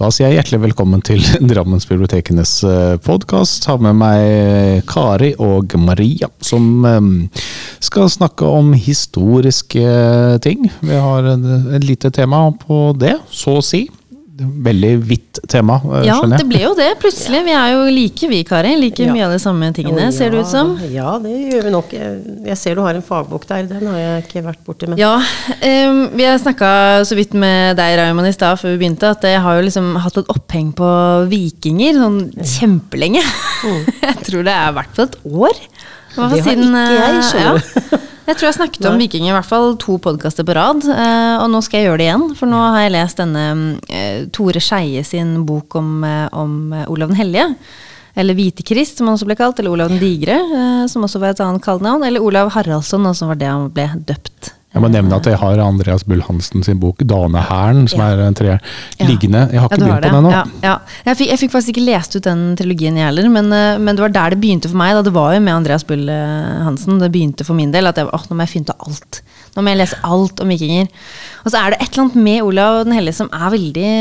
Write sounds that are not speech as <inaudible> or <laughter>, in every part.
Da sier jeg hjertelig velkommen til <laughs> Drammensbibliotekenes podkast. Har med meg Kari og Maria, som skal snakke om historiske ting. Vi har et lite tema på det, så å si veldig vidt tema, eh, ja, skjønner jeg. Ja, det ble jo det, plutselig. Vi er jo like vi, Kari. Like ja. mye av de samme tingene, ja, ser det ut som. Ja, det gjør vi nok. Jeg ser du har en fagbok der. Den har jeg ikke vært borti. Men. Ja, um, vi har snakka så vidt med deg, Raymond, i stad før vi begynte, at jeg har jo liksom hatt et oppheng på vikinger sånn kjempelenge. Mm. <laughs> jeg tror det er i hvert fall et år. Det har ikke jeg, eh, skjønner du. <laughs> Jeg tror jeg snakket om vikinger i hvert fall to podkaster på rad. Eh, og nå skal jeg gjøre det igjen, for nå har jeg lest denne eh, Tore Skeie sin bok om, om Olav den hellige. Eller Hvitekrist, som han også ble kalt. Eller Olav den digre, som også var et annet kallenavn. Eller Olav Haraldsson, som var det han ble døpt jeg må nevne at jeg har Andreas Bull Hansen sin bok 'Danehæren', som ja. er en tre liggende. Jeg har ikke begynt på den ennå. Ja, jeg, fikk, jeg fikk faktisk ikke lest ut den trilogien, jeg heller. Men, eh, men, det var der det begynte for meg. Da. Det var jo med Andreas Bull eh, Hansen det begynte for min del. At jeg, åh, nå må jeg finne ut alt. Nå må jeg lese alt om vikinger. Og så er det et eller annet med Olav den hellige som er veldig,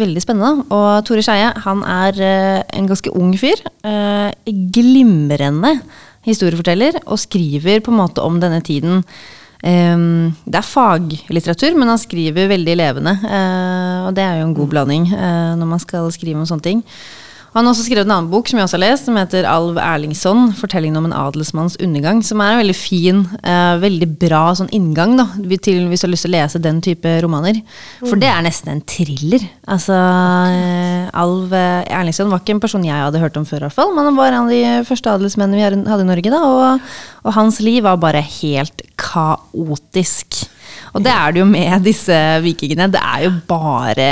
veldig spennende. Og Tore Skeie, han er eh, en ganske ung fyr. Glimrende historieforteller, og skriver på en måte om denne tiden det er faglitteratur, men han skriver veldig levende. Uh, og det er jo en god blanding uh, når man skal skrive om sånne ting. Han har også skrevet en annen bok som jeg også har lest, som heter Alv Erlingsson, 'Fortellingen om en adelsmanns undergang'. Som er en veldig fin, uh, veldig bra sånn inngang da, til hvis du har lyst til å lese den type romaner. For det er nesten en thriller. Altså, Alv Erlingsson var ikke en person jeg hadde hørt om før, i hvert fall, men han var en av de første adelsmennene vi hadde i Norge. da, og, og hans liv var bare helt kaotisk. Og det er det jo med disse vikingene. Det er jo bare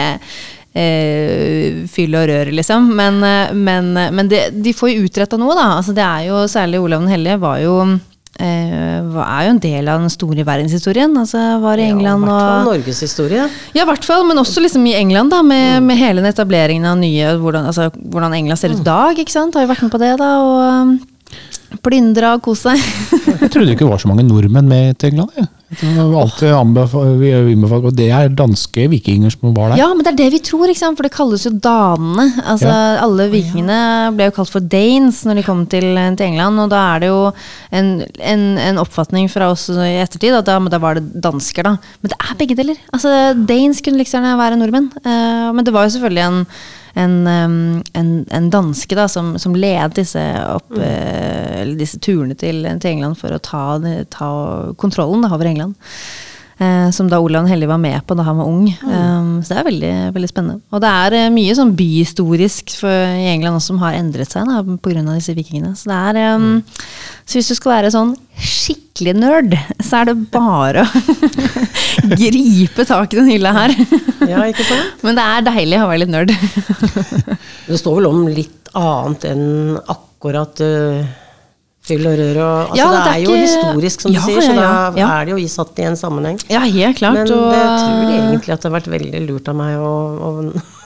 eh, fyll og rør, liksom. Men, eh, men, men det, de får jo utretta noe, da. Altså, det er jo, særlig Olav den hellige var jo eh, er jo en del av den store verdenshistorien. Altså var i England ja, I hvert fall norgeshistorie. Ja, i hvert fall, men også liksom i England, da, med, mm. med hele den etableringen av nye Hvordan, altså, hvordan England ser ut i mm. dag. ikke sant? Har jo vært med på det, da. og Plyndra og kose seg. jeg trodde ikke det var så mange nordmenn med til England. Jeg. Og det er danske vikinger som var der. Ja, men det er det vi tror, for det kalles jo danene. Altså, ja. Alle vikingene ble jo kalt for danes når de kom til, til England. Og da er det jo en, en, en oppfatning fra oss i ettertid at da, da, var det dansker, da. Men det er begge deler. Altså, Danes kunne liksom være nordmenn. Uh, men det var jo selvfølgelig en en, en, en danske da, som, som led disse, opp, mm. uh, disse turene til, til, England for å ta, ta kontrollen da, over England. Uh, som da Olav Hellig var med på da han var ung. Um, så det er veldig, veldig spennende. Og det er uh, mye sånn byhistorisk for, i England også som har endret seg da, pga. disse vikingene. Så, det er, um, så hvis du skal være sånn skikkelig nerd, så er det bare å <laughs> gripe tak i den hylla her. <laughs> Ja, ikke sant? <laughs> Men det er deilig å være litt nerd. det står vel om litt annet enn akkurat uh, fyll og rør og altså, ja, det, det, er jo historisk, som ja, du sier, så da er det jo satt i en sammenheng. Ja, helt klart. Men og... jeg tror egentlig at det har vært veldig lurt av meg å, å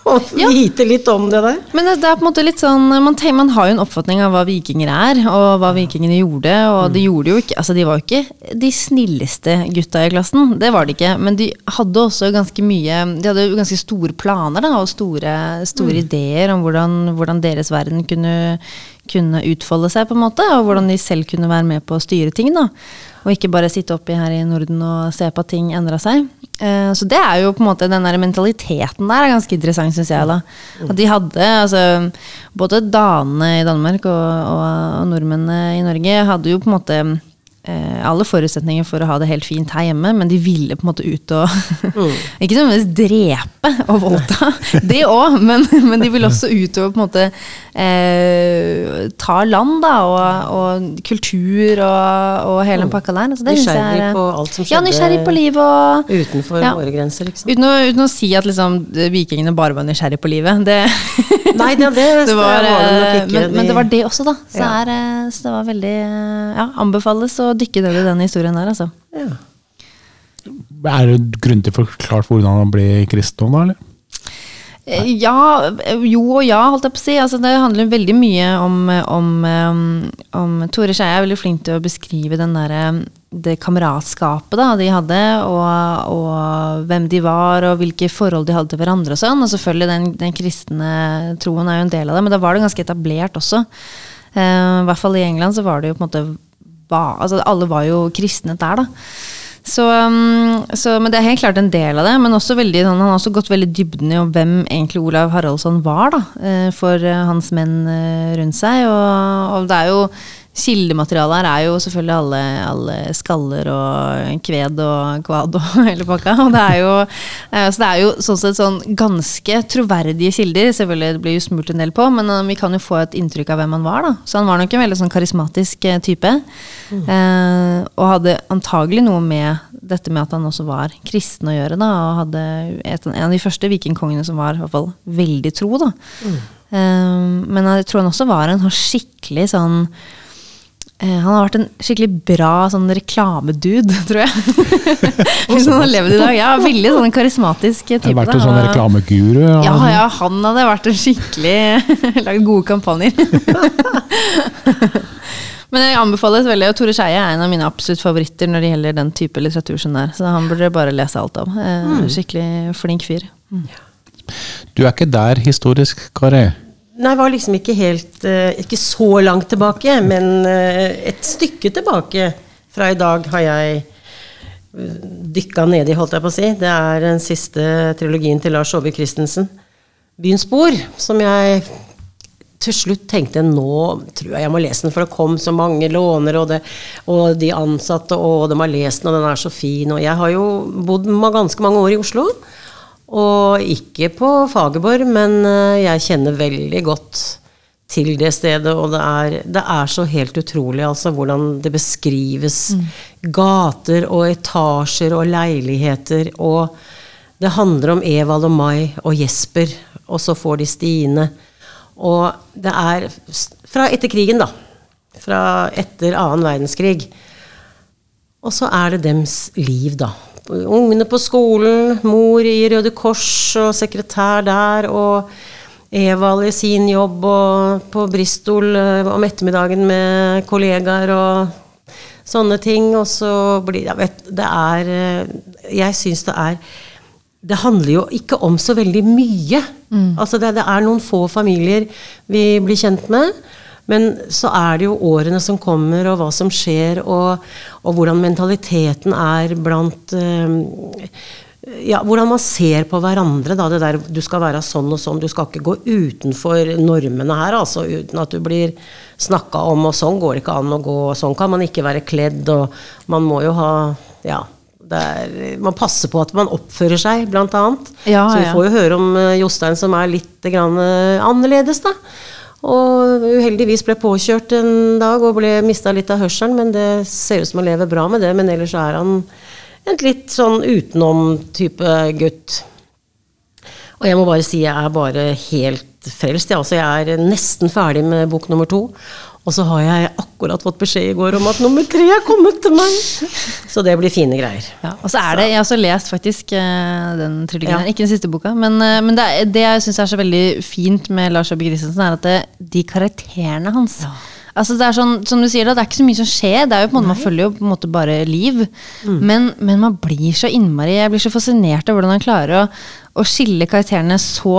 å ja. vite litt om det der. Men det, er på en måte litt sånn man, man, har jo en oppfatning av hva vikinger er, og hva vikingene gjorde. Og mm. de gjorde jo ikke Altså, de var jo ikke de snilleste gutta i klassen. Det var de ikke. Men de hadde også ganske mye De hadde jo ganske store planer da, og store, store mm. ideer om hvordan, hvordan, deres verden kunne, kunne utfolde seg, på en måte. Og hvordan de selv kunne være med på å styre ting. da. Og ikke bare sitte oppi her i Norden og se på at ting endra seg. Eh, så det er jo på en måte den der mentaliteten der er ganske interessant, syns jeg. da. At de hadde, altså Både danene i Danmark og, og, og nordmennene i Norge hadde jo på en måte alle forutsetninger for å ha det helt fint her hjemme, men de ville på en måte ut og mm. <laughs> Ikke nødvendigvis drepe og voldta, <laughs> det òg, men, men, de ville også ut og på en måte eh, ta land, da, og, og kultur og, og, hele den mm. pakka der. Altså, nysgjerrig på alt som skjedde ja, nysgjerrig på livet og, utenfor ja, våre grenser, liksom. Uten å, uten å, si at liksom, vikingene bare var nysgjerrig på livet. Det, <laughs> Nei, det, det, det var, var det nok ikke. Men, men, det var det også, da. Så, ja. er, eh, så det var veldig Ja, anbefales å dykke ned i den historien der, altså. Ja. Er det til å hvordan han ble kristen, da, eller? Eh, ja, jo og ja, holdt jeg på å si. Altså, det handler veldig mye om, om, om Tore Skeie er veldig flink til å beskrive den der, det kameratskapet da, de hadde, og, og hvem de var, og hvilke forhold de hadde til hverandre og sånn. Og selvfølgelig den, den kristne troen er jo en del av det, men da var det ganske etablert også. Uh, I hvert fall i England så var det jo på en måte ba, altså Alle var jo kristne der, da. Så, um, så, men det er helt klart en del av det. Men veldig, han har også gått veldig dybden i hvem egentlig Olav Haraldsson var da, uh, for uh, hans menn rundt seg. Og, og det er jo Kildematerialet her er jo selvfølgelig alle, alle, skaller og kved og kvad og <laughs> hele pakka. Og det er jo, eh, så det er jo sånn sett sånn ganske troverdige kilder. Selvfølgelig det blir jo smurt en del på, men eh, vi kan jo få et inntrykk av hvem han var. da. Så han var nok en veldig sånn karismatisk eh, type. Mm. Eh, og hadde antagelig noe med dette med at han også var kristen å gjøre. da, Og hadde et, en av de første vikingkongene som var i hvert fall veldig tro. da. Mm. Eh, men jeg tror han også var en sånn skikkelig sånn han har vært en skikkelig bra sånn reklamedude, <laughs> tror jeg. <laughs> Hvis han har levd i dag. Ja, Veldig sånn karismatisk type. Hadde vært en sånn reklameguru? Ja, ja, han hadde vært en skikkelig <laughs> Lagd gode kampanjer. Men jeg anbefales veldig, og Tore Skeie er en av mine absolutt favoritter når det gjelder den type litteratur som det er. Så han burde bare lese alt av. Eh, mm. Skikkelig flink fyr. Mm. Du er ikke der historisk, Kari? Nei, var liksom ikke helt uh, Ikke så langt tilbake, men uh, et stykke tilbake fra i dag har jeg uh, dykka nedi, holdt jeg på å si. Det er den siste trilogien til Lars Aabye Christensen, 'Byens spor', som jeg til slutt tenkte nå tror jeg jeg må lese den, for det kom så mange låner, og, det, og de ansatte, og de har lest den, og den er så fin. Og jeg har jo bodd ganske mange år i Oslo. Og ikke på Fagerborg, men eh, jeg kjenner veldig godt til det stedet. Og det er, det er så helt utrolig altså, hvordan det beskrives. Mm. Gater og etasjer og leiligheter. Og det handler om Evald og Mai og Jesper, og så får de Stine. Og det er fra etter krigen, da. Fra etter annen verdenskrig. Og så er det dems liv, da ungene på skolen, mor i Røde Kors og sekretær der, og Evald i sin jobb og på Bristol eh, om ettermiddagen med kollegaer og sånne ting. Og så blir jeg vet, Det er eh, Jeg syns det er Det handler jo ikke om så veldig mye. Mm. Altså det, det er noen få familier vi blir kjent med. Men så er det jo årene som kommer, og hva som skjer, og, og hvordan mentaliteten er blant eh, ja, Hvordan man ser på hverandre. Da, det der du skal være sånn og sånn. Du skal ikke gå utenfor normene her, altså, uten at du blir snakka om. Og sånn går det ikke an å gå. Sånn kan man ikke være kledd. Og man må jo ha Ja. Er, man passer på at man oppfører seg, blant annet. Ja, så vi får jo høre om eh, Jostein som er litt grann, eh, annerledes, da. Og uheldigvis ble påkjørt en dag og ble mista litt av hørselen, men det ser ut som han lever bra med det. Men ellers er han en litt sånn utenom-type gutt. Og jeg må bare si jeg er bare helt frelst. Jeg, altså, jeg er nesten ferdig med bok nummer to. Og så har jeg akkurat fått beskjed i går om at nummer tre er kommet til meg! Så det blir fine greier. Ja, og så er det, Jeg har også lest faktisk uh, den trilogien, ja. ikke den siste boka. Men, uh, men det, det, jeg syns er så veldig fint med Lars Øbbe Christensen, er at det, de karakterene hans ja. Altså det er sånn, som du sier da, det er ikke så mye som skjer. det er jo på en måte, Man følger jo på en måte bare liv. Mm. Men, men, man blir så innmari Jeg blir så fascinert av hvordan han klarer å, å skille karakterene så,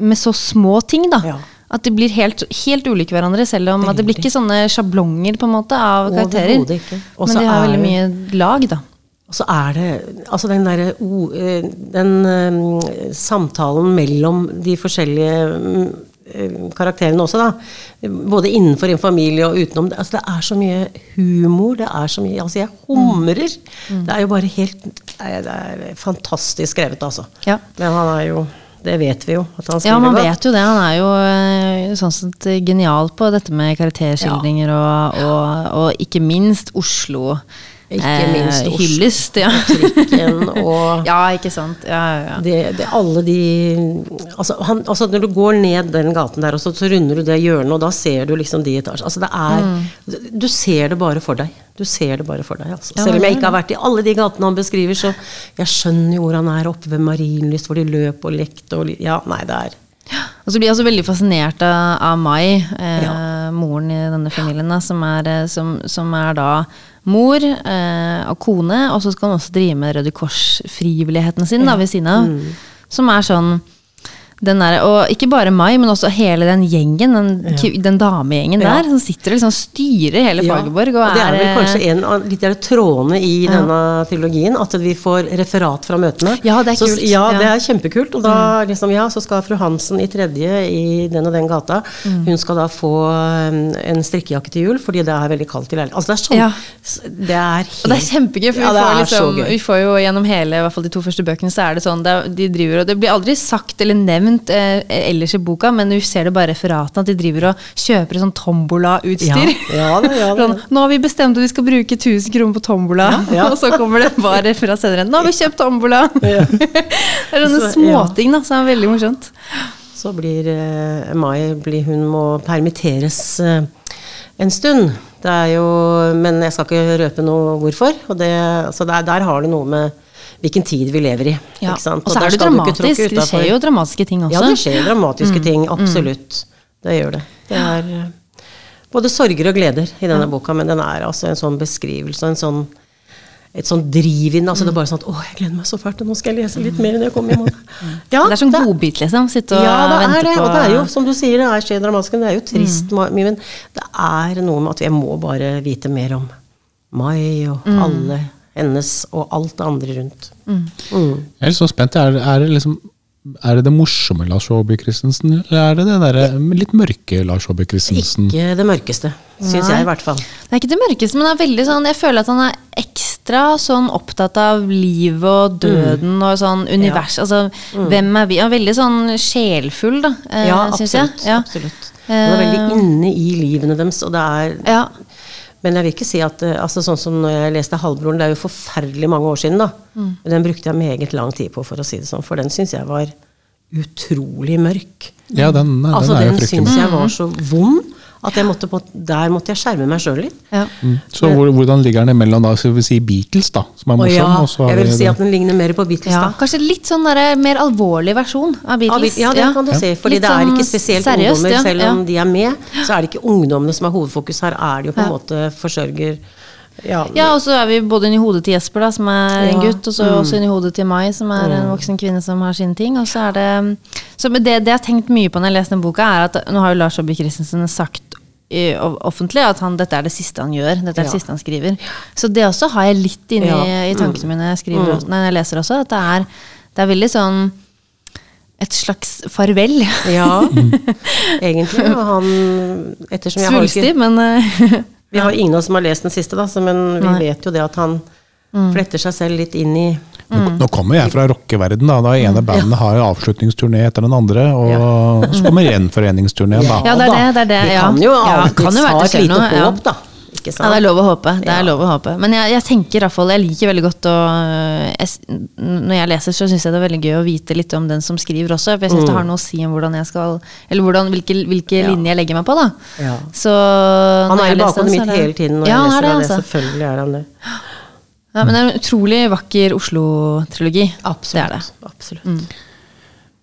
med så små ting. da. Ja. At de blir helt, helt ulike hverandre, selv om at det blir ikke sånne sjablonger på en måte av karakterer. Men de har veldig mye lag, da. Og så er det altså den derre eh, Den um, samtalen mellom de forskjellige um, karakterene også, da. Både innenfor en familie og utenom. Altså, det er så mye humor. Det er så mye Altså, jeg humrer. Mm. Det er jo bare helt Det er fantastisk skrevet, altså. Ja. Men han er jo det vet vi jo. at han skriver Ja, man godt. vet jo det. Han er jo eh, sånn sett genial på dette med karakterskildringer ja. og, og, og, ikke minst Oslo. Ikke minst Oslo. hyllest, ja. Trikken <laughs> og Ja, ikke sant. Ja, ja. Det, det, alle de altså, han, altså, Når du går ned den gaten der, så, så runder du det hjørnet, og da ser du liksom de etasjene. Altså, det er mm. Du ser det bare for deg. Du ser det bare for deg. Altså. Selv om jeg ikke har vært i alle de gatene han beskriver, så jeg skjønner jo hvor han er oppe ved Marienlyst, hvor de løp og lekte og Ja, nei, det er Og så blir jeg også veldig fascinert av, av Mai, eh, Ja. moren i denne familien, da, som, er, eh, som, som er da mor eh, og kone, og så skal hun også drive med Røde Kors-frivilligheten sin da, ved siden av. Mm. Som er sånn der, og ikke bare meg, men også hele den gjengen, den, ja. den damegjengen Ja. der, som sitter og liksom styrer hele Ja, Fagerborg. Og, og det er vel eh, kanskje en av litt av trådene i denne trilogien, at vi får referat fra møtene. Ja, det er så, kult. Ja, Ja. Mm. det er kjempekult. Og da liksom, ja, så skal fru Hansen i tredje i den og den gata, Mm. hun skal da få um, en strikkejakke til jul, fordi det er veldig kaldt i leiligheten. Altså det er sånn, Ja. det er helt Og det er kjempegøy, for Ja, vi, får liksom, vi får jo gjennom hele, i hvert fall de to første bøkene, så er det sånn det, de driver, og det blir aldri sagt eller nevnt eh, ellers i boka, men du ser det bare i referatene at de driver og kjøper sånn tombola-utstyr. Ja, ja ja <laughs> sånn, nå har vi bestemt at vi skal bruke 1000 kroner på tombola, <laughs> og så kommer det bare fra senere. Nå har vi kjøpt tombola! <laughs> Det er sånne småting da, som er veldig morsomt. Så blir eh, Mai blir, hun må permitteres eh, en stund. Det er jo, men jeg skal ikke røpe noe hvorfor. Og det, så der, der har det noe med hvilken tid vi lever i. Ja. Sant? Og så er det dramatisk. Det skjer jo dramatiske ting også. Ja, det skjer dramatiske Mm. ting. Absolutt. Det gjør det. Det er eh, både sorger og gleder i denne boka, men den er altså en sånn beskrivelse, en sånn et sånn driv inn. Altså det er bare sånn at 'Å, jeg gleder meg så fælt, nå skal jeg lese litt mer når jeg kommer i morgen'. <laughs> Ja, det er sånn godbit, liksom. Sitte og ja, det vente er det. på Og det er jo, som du sier, det er skjer dramatisk, det er jo trist mye, men det er noe med at jeg må bare vite mer om Mai og alle hennes og alt det andre rundt. Mm. Jeg er litt så spent. Er, er, det liksom, er det det morsomme Lars Aabye Christensen, eller er det det der, litt mørke Lars Aabye Christensen? Ikke det mørkeste, syns jeg i hvert fall. Det er ikke det mørkeste, men det er veldig sånn, jeg føler at han er ekstra sånn opptatt av livet og døden og sånn univers. Altså, hvem er vi? Han er veldig sånn sjelfull, da, eh, Ja, syns jeg. Ja. absolutt. Han er veldig inne i livene deres, og det er Ja. Men jeg vil ikke si at eh, altså Sånn som når jeg leste 'Halvbroren', det er jo forferdelig mange år siden, da. Mm. Men den brukte jeg meget lang tid på, for å si det sånn. For den syns jeg var utrolig mørk. Ja, den, den altså, er jo den fryktelig syns jeg var så vond at jeg måtte på, der måtte jeg skjerme meg sjøl litt. Ja. Mm. Så hvor, hvordan ligger den imellom da, skal vi si Beatles, da, som er morsom? ja, og så jeg vil si at den ligner mer på Beatles, ja. da. Kanskje litt sånn der, mer alvorlig versjon av Beatles. ja, det kan du si. Fordi Litt det er sånn ikke spesielt seriøst, ungdommer. ja, Selv om ja. de er med, så er det ikke ungdommene som er hovedfokus. Her er det jo på en Ja. måte forsørger Ja, Ja, og så er vi både inni hodet til Jesper, da, som er en gutt, og så også inni hodet til Mai, som er en voksen kvinne som har sine ting. Og så er det Så det, det jeg har tenkt mye på når jeg leser den boka, er at nå har jo Lars Saabye Christensen sagt offentlig at han, dette er det siste han gjør. Dette er det Ja. siste han skriver. Så det også har jeg litt inni Ja. i tankene mine når jeg, skriver, også- når jeg leser også. At det er, det er veldig sånn et slags farvel. Ja, <laughs> egentlig. Han Ettersom jeg har Svulstig, ikke men eh, <laughs> Vi har ingen av oss som har lest den siste, da, så, men vi Nei. vet jo det at han fletter seg selv litt inn i Nå, nå kommer jeg fra rockeverden da, Det ene bandet har avslutningsturné etter den andre, og så kommer gjenforeningsturneen da. Ja, det er det, det er det, ja. kan jo Ja, alltid kan jo ha et lite ja. håp, da. Ikke sant? Ja, det er lov å håpe. Det er lov å håpe. Men jeg, jeg tenker i hvert fall, jeg liker veldig godt å jeg, Når jeg leser, så syns jeg det er veldig gøy å vite litt om den som skriver også. For jeg syns det har noe å si om hvordan jeg skal Eller hvordan, hvilke, hvilke Mm. Ja. linjer jeg legger meg på, da. Ja. Så Han er jo bakom bakhodet mitt hele tiden når ja, jeg er leser det. altså. Selvfølgelig er han det. Ja, men det er en utrolig vakker Oslo-trilogi. Det er det. Absolutt. Vi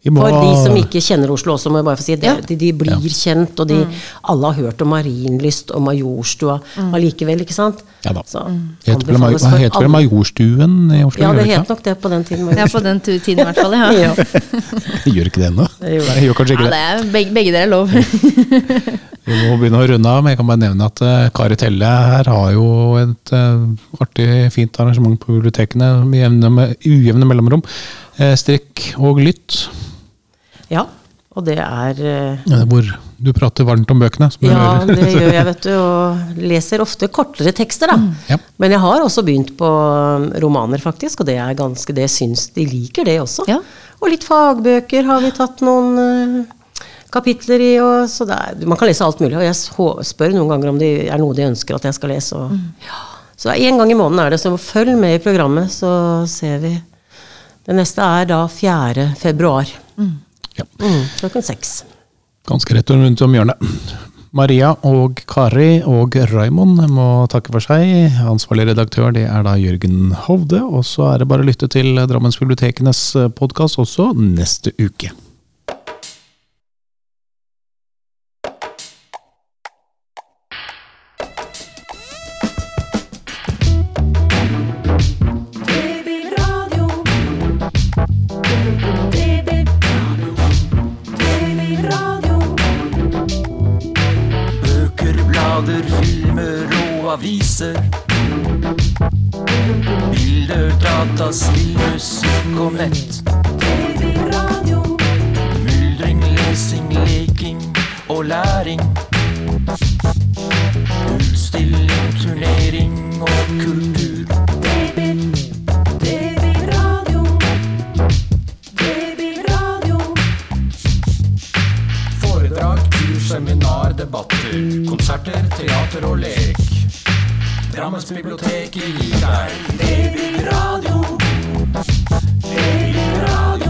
må- For de som ikke kjenner Oslo også, må jeg bare få si det, Ja. Mm. de, de blir kjent, og de, alle har hørt om Marienlyst og Majorstua allikevel, ikke sant? Ja da. Så, Det heter vel Hva heter vel. Majorstuen i Oslo? Ja, det het nok det på den tiden. Ja, på den tiden i hvert fall. Ja. <laughs> Ja. <laughs> Gjør ikke det ennå? Det gjør. Nei, gjør kanskje ikke det det. er begge, begge er lov. Vi må begynne å runde av, men jeg kan bare nevne at uh, Kari Telle her har jo et uh, artig, fint arrangement på bibliotekene med ujevne mellomrom. Uh, strikk og lytt, ja, og det er eh, eh, hvor du prater varmt om bøkene. Som Ja, det gjør jeg, vet du, <laughs> og leser ofte kortere tekster, da. Ja. Men jeg har også begynt på um, romaner, faktisk, og det er ganske det syns de liker, det også. Ja. Og litt fagbøker har vi tatt noen eh, kapitler i, og så er, man kan lese alt mulig. Og jeg spør noen ganger om det er noe de ønsker at jeg skal lese. Og, ja. Så en gang i måneden er det, så følg med i programmet, så ser vi. Det neste er da 4. februar. Ja. Mm, klokken seks. Ganske rett rundt om hjørnet. Maria og Kari og Raymond må takke for seg. Ansvarlig redaktør det er da Jørgen Hovde. Og så er det bare å lytte til Drammensbibliotekenes podkast også neste uke. Aviser. Bilder, data, spill, musikk og nett. Myldring, lesing, leking og læring. Utstilling, turnering og kultur. Foredrag, kurs, seminar, debatter. Konserter, teater og lek. Drammensbiblioteket gir deg Babyradio. Babyradio.